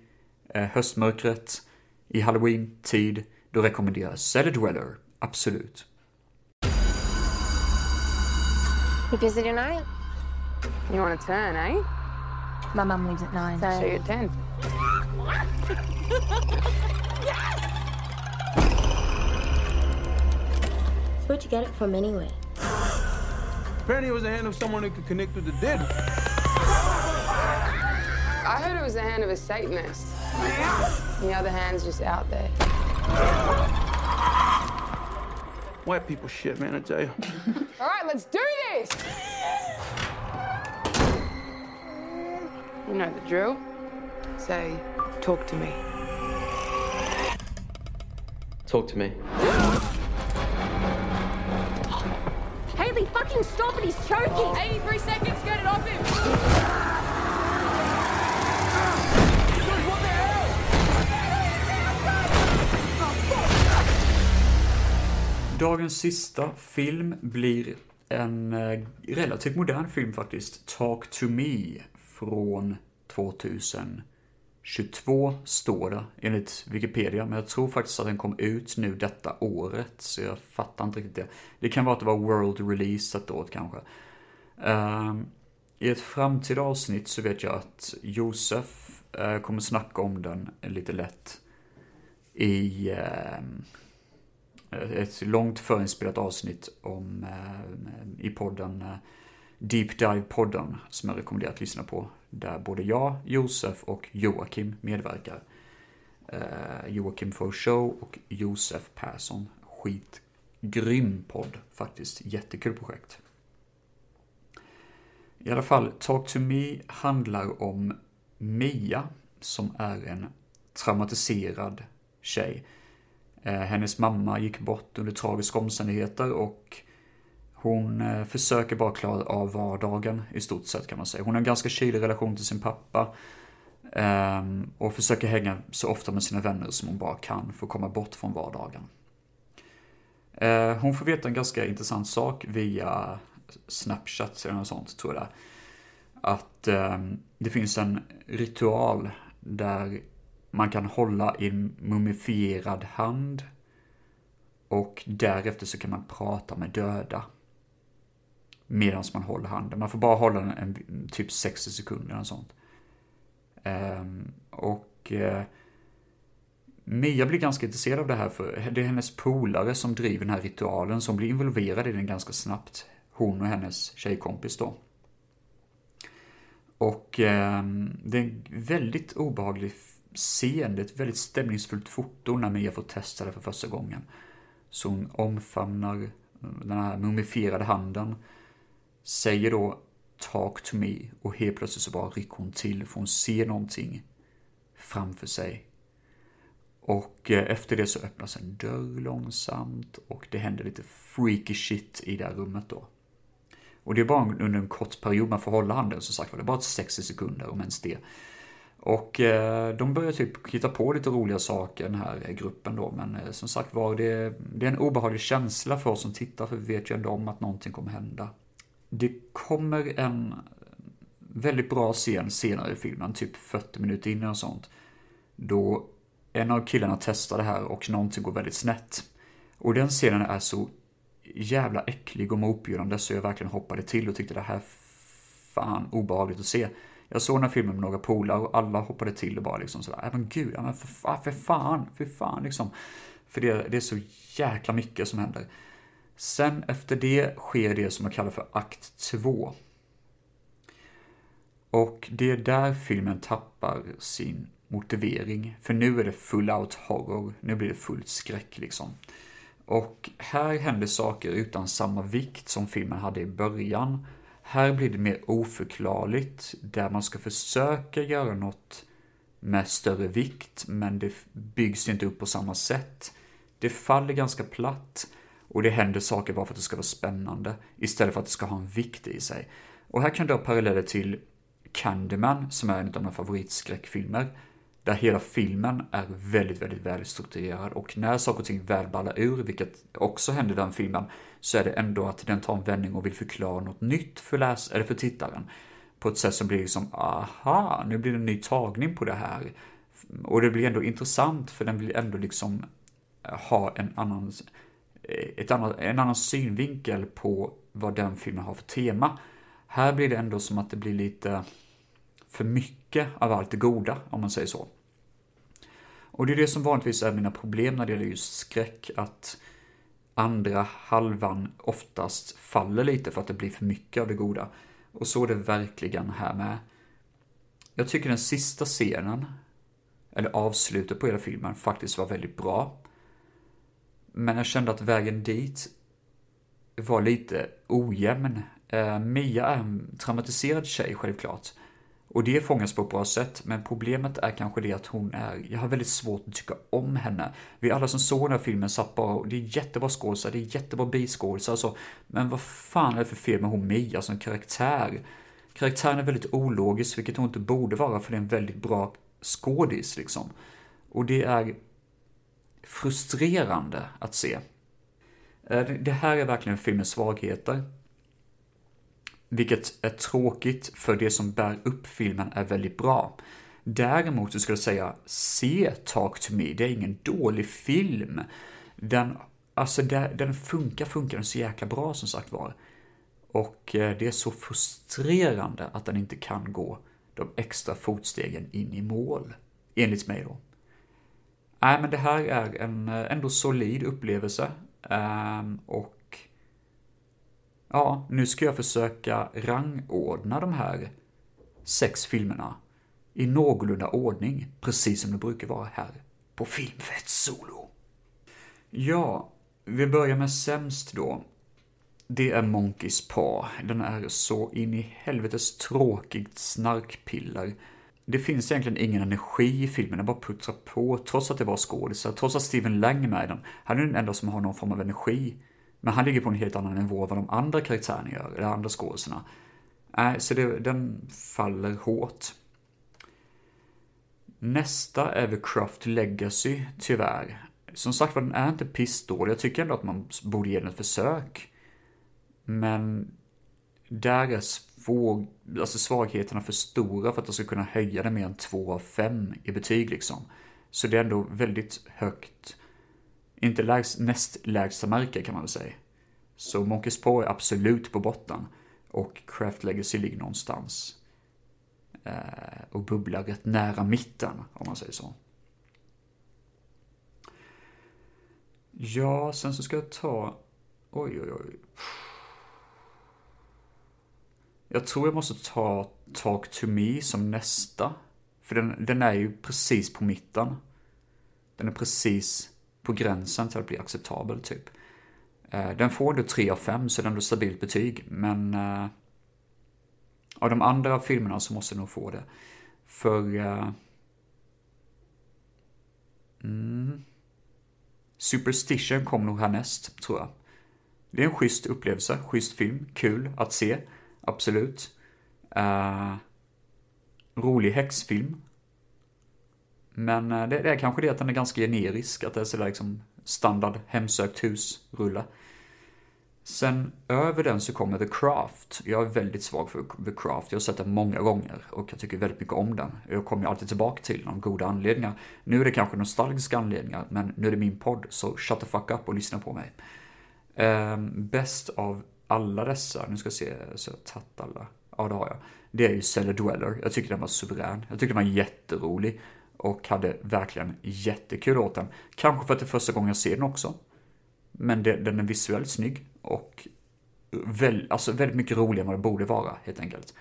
eh, höstmörkret, i halloween-tid, då rekommenderas Cellar Dweller, absolut. You? You want to turn, eh? My mom leaves at nine. So you're ten. So where'd you get it from anyway? Apparently it was the hand of someone that could connect with the dead. I heard it was the hand of a Satanist. The other hand's just out there. White people shit, man, I tell you. All right, let's do this! You know the drill. Say, talk to me. Talk to me. Haley, fucking stop it. He's choking. 83 seconds. Get it off him. Dagens sista film blir en eh, relativt modern film faktiskt. Talk to me från 2022 står det enligt Wikipedia. Men jag tror faktiskt att den kom ut nu detta året. Så jag fattar inte riktigt det. Det kan vara att det var world release ett året kanske. Um, I ett framtida avsnitt så vet jag att Josef uh, kommer snacka om den lite lätt. I ehm, ett långt förinspelat avsnitt om, uh, i podden uh, Deep Dive-podden som jag rekommenderar att lyssna på. Där både jag, Josef och Joakim medverkar. Eh, Joakim for show och Josef Persson. Skitgrym podd faktiskt. Jättekul projekt. I alla fall, Talk to Me handlar om Mia som är en traumatiserad tjej. Eh, hennes mamma gick bort under tragiska omständigheter och hon eh, försöker bara klara av vardagen i stort sett kan man säga. Hon har en ganska kylig relation till sin pappa. Ehm, och försöker hänga så ofta med sina vänner som hon bara kan för att komma bort från vardagen. Eh, hon får veta en ganska intressant sak via Snapchat eller något sånt tror jag det är. Att ehm, det finns en ritual där man kan hålla i en mumifierad hand och därefter så kan man prata med döda. Medan man håller handen. Man får bara hålla den en, typ 60 sekunder eller sånt. Um, och uh, Mia blir ganska intresserad av det här för det är hennes polare som driver den här ritualen som blir involverad i den ganska snabbt. Hon och hennes tjejkompis då. Och eh, det är en väldigt obehaglig scen, det är ett väldigt stämningsfullt foto när Mia får testa det för första gången. Så hon omfamnar mm, den här mumifierade handen, säger då Talk to me och helt plötsligt så bara rycker hon till för hon ser någonting framför sig. Och eh, efter det så öppnas en dörr långsamt och det händer lite freaky shit i det här rummet då. Och det är bara under en kort period man får hålla handen, som sagt var. Det är bara 60 sekunder, om ens det. Och eh, de börjar typ hitta på lite roliga saker, den här eh, gruppen då. Men eh, som sagt var, det, det är en obehaglig känsla för oss som tittar, för vi vet ju ändå om att någonting kommer hända. Det kommer en väldigt bra scen senare i filmen, typ 40 minuter in och sånt. Då en av killarna testar det här och någonting går väldigt snett. Och den scenen är så jävla äcklig och motbjudande så jag verkligen hoppade till och tyckte det här fan obehagligt att se. Jag såg den här filmen med några polare och alla hoppade till och bara liksom sådär, äh, men gud, ja, men för, för fan, för fan liksom. För det, det är så jäkla mycket som händer. Sen efter det sker det som jag kallar för akt 2. Och det är där filmen tappar sin motivering. För nu är det full out horror, nu blir det fullt skräck liksom. Och här händer saker utan samma vikt som filmen hade i början. Här blir det mer oförklarligt, där man ska försöka göra något med större vikt, men det byggs inte upp på samma sätt. Det faller ganska platt och det händer saker bara för att det ska vara spännande, istället för att det ska ha en vikt i sig. Och här kan du ha paralleller till Candyman, som är en av mina favoritskräckfilmer, där hela filmen är väldigt, väldigt välstrukturerad och när saker och ting väl ballar ur, vilket också händer i den filmen, så är det ändå att den tar en vändning och vill förklara något nytt för läs eller för tittaren. På ett sätt som blir liksom, aha, nu blir det en ny tagning på det här. Och det blir ändå intressant för den vill ändå liksom ha en annan, Eh, ett annat, en annan synvinkel på vad den filmen har för tema. Här blir det ändå som att det blir lite för mycket av allt det goda, om man säger så. Och det är det som vanligtvis är mina problem när det gäller just skräck, att andra halvan oftast faller lite för att det blir för mycket av det goda. Och så är det verkligen här med. Jag tycker den sista scenen, eller avslutet på hela filmen, faktiskt var väldigt bra. Men jag kände att vägen dit var lite ojämn. Eh, Mia är en traumatiserad tjej, självklart. Och det fångas på ett bra sätt, men problemet är kanske det att hon är, jag har väldigt svårt att tycka om henne. Vi alla som såg den här filmen satt bara, det är jättebra skådisar, det är jättebra biskådisar alltså. Men vad fan är det för fel med hon Mia som karaktär? Karaktären är väldigt ologisk, vilket hon inte borde vara, för det är en väldigt bra skådis liksom. Och det är frustrerande att se. Eh, det här är verkligen filmens svagheter. Vilket är tråkigt, för det som bär upp filmen är väldigt bra. Däremot så skulle jag säga, se Talk to me, det är ingen dålig film. Den, alltså den funkar, funkar den så jäkla bra som sagt var. Och eh, det är så frustrerande att den inte kan gå de extra fotstegen in i mål. Enligt mig då. Nej, men det här är en eh, ändå solid upplevelse. Ehm, och ja, nu ska jag försöka rangordna de här sex filmerna i någorlunda ordning, precis som det brukar vara här på Filmfett Solo. Ja, vi börjar med sämst då. Det är Monkeys Paw. Den är så in i helvetes tråkigt snarkpiller. Det finns egentligen ingen energi i filmen, den bara puttrar på, trots att det var skådisar, trots att Steven Lang är med i den. Han är den enda som har någon form av energi. Men han ligger på en helt annan nivå än vad de andra karaktärerna gör, eller andra skådisarna. Nej, så det, den faller hårt. Nästa är The Craft Legacy, tyvärr. Som sagt var, den är inte pissdålig. Jag tycker ändå att man borde ge den ett försök. Men där är svag, alltså svagheterna för stora för att jag ska kunna höja det mer än 2 av 5 i betyg liksom. Så det är ändå väldigt högt. Inte lägst, näst lägsta märke kan man väl säga. Så Monkeys Paw är absolut på botten. Och Craft Legacy ligger någonstans. Eh, och bubblar rätt nära mitten, om man säger så. Ja, sen så ska jag ta... Oj, oj, oj. Jag tror jag måste ta Talk to Me som nästa. För den, den är ju precis på mitten. Den är precis på gränsen till att bli acceptabel, typ. Eh, den får ändå 3 av 5, så det är ändå stabilt betyg, men... Uh, av de andra filmerna så måste den nog få det. För... Uh, mm, Superstition kom nog härnäst, tror jag. Det är en schysst upplevelse, schysst film, kul att se. Absolut. Uh, rolig häxfilm. Men eh, det, det, är kanske det att den är ganska generisk, att det är sådär liksom standard hemsökt hus-rulle. Sen över den så kommer The Craft. Jag är väldigt svag för The Craft. Jag har sett den många gånger och jag tycker väldigt mycket om den. Jag kommer alltid tillbaka till den av goda anledningar. Nu är det kanske nostalgiska anledningar, men nu är det min podd, så shut the fuck up och lyssna på mig. Um, bäst av alla dessa, nu ska jag se så jag har tagit alla. Ja, det har jag. Det är ju Cellar Dweller. Jag tycker den var suverän. Jag tycker den var jätterolig och hade verkligen jättekul åt den. Kanske för att det är första gången jag ser den också. Men det, den är visuellt snygg och väl, alltså väldigt mycket roligare än vad det borde vara, helt enkelt.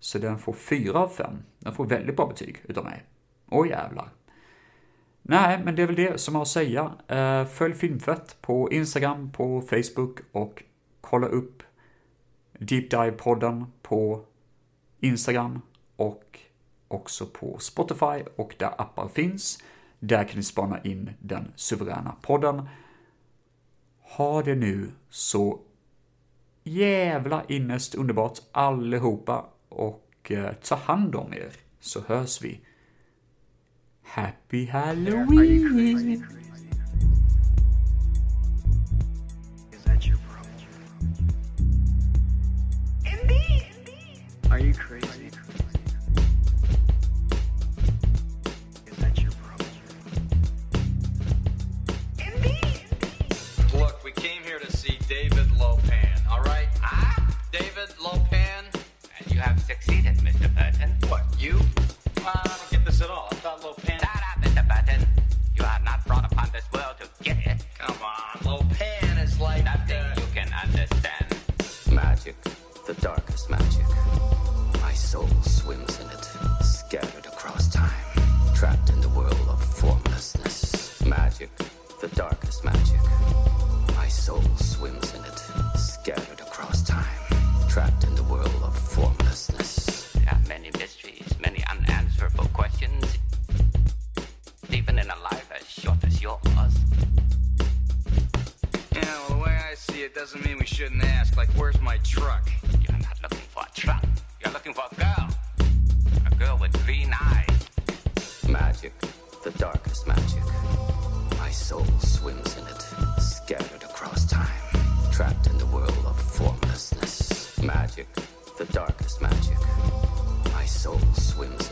Så den får 4 av 5. Den får väldigt bra betyg utav mig. Åh jävlar. Nej, men det är väl det som jag har att säga. Eh, följ Filmfett på Instagram, på Facebook och kolla upp Deep Dive-podden på Instagram och också på Spotify och där appar finns. Där kan ni spana in den suveräna podden. Ha det nu så jävla innest underbart allihopa och eh, ta hand om er så hörs vi. Happy Halloween! Are you crazy? Is that your problem? Indeed. Look, we came here to see David Lo Lopan, all right? Ah, David Lo Lopan. And you have succeeded, Mr. Burton. What, you? Uh, I don't get this at all. I thought Lopan... Shut up, Mr. Burton. You are not brought upon this world to get it. Come on. Lo Lopan is like... Nothing you can understand. Magic. The darkest magic soul swims in it, scattered across time, trapped in the world of formlessness. Magic, the darkest magic. My soul swims in it, scattered across time, trapped in the world of formlessness. Uh, many mysteries, many unanswerable questions. Even in a life as short as yours. Yeah, well, the way I see it doesn't mean we shouldn't ask. Like, where's my truck? You're not looking for a truck. Looking for a girl. A girl with green eyes. Magic, the darkest magic. My soul swims in it, scattered across time, trapped in the world of formlessness. Magic, the darkest magic. My soul swims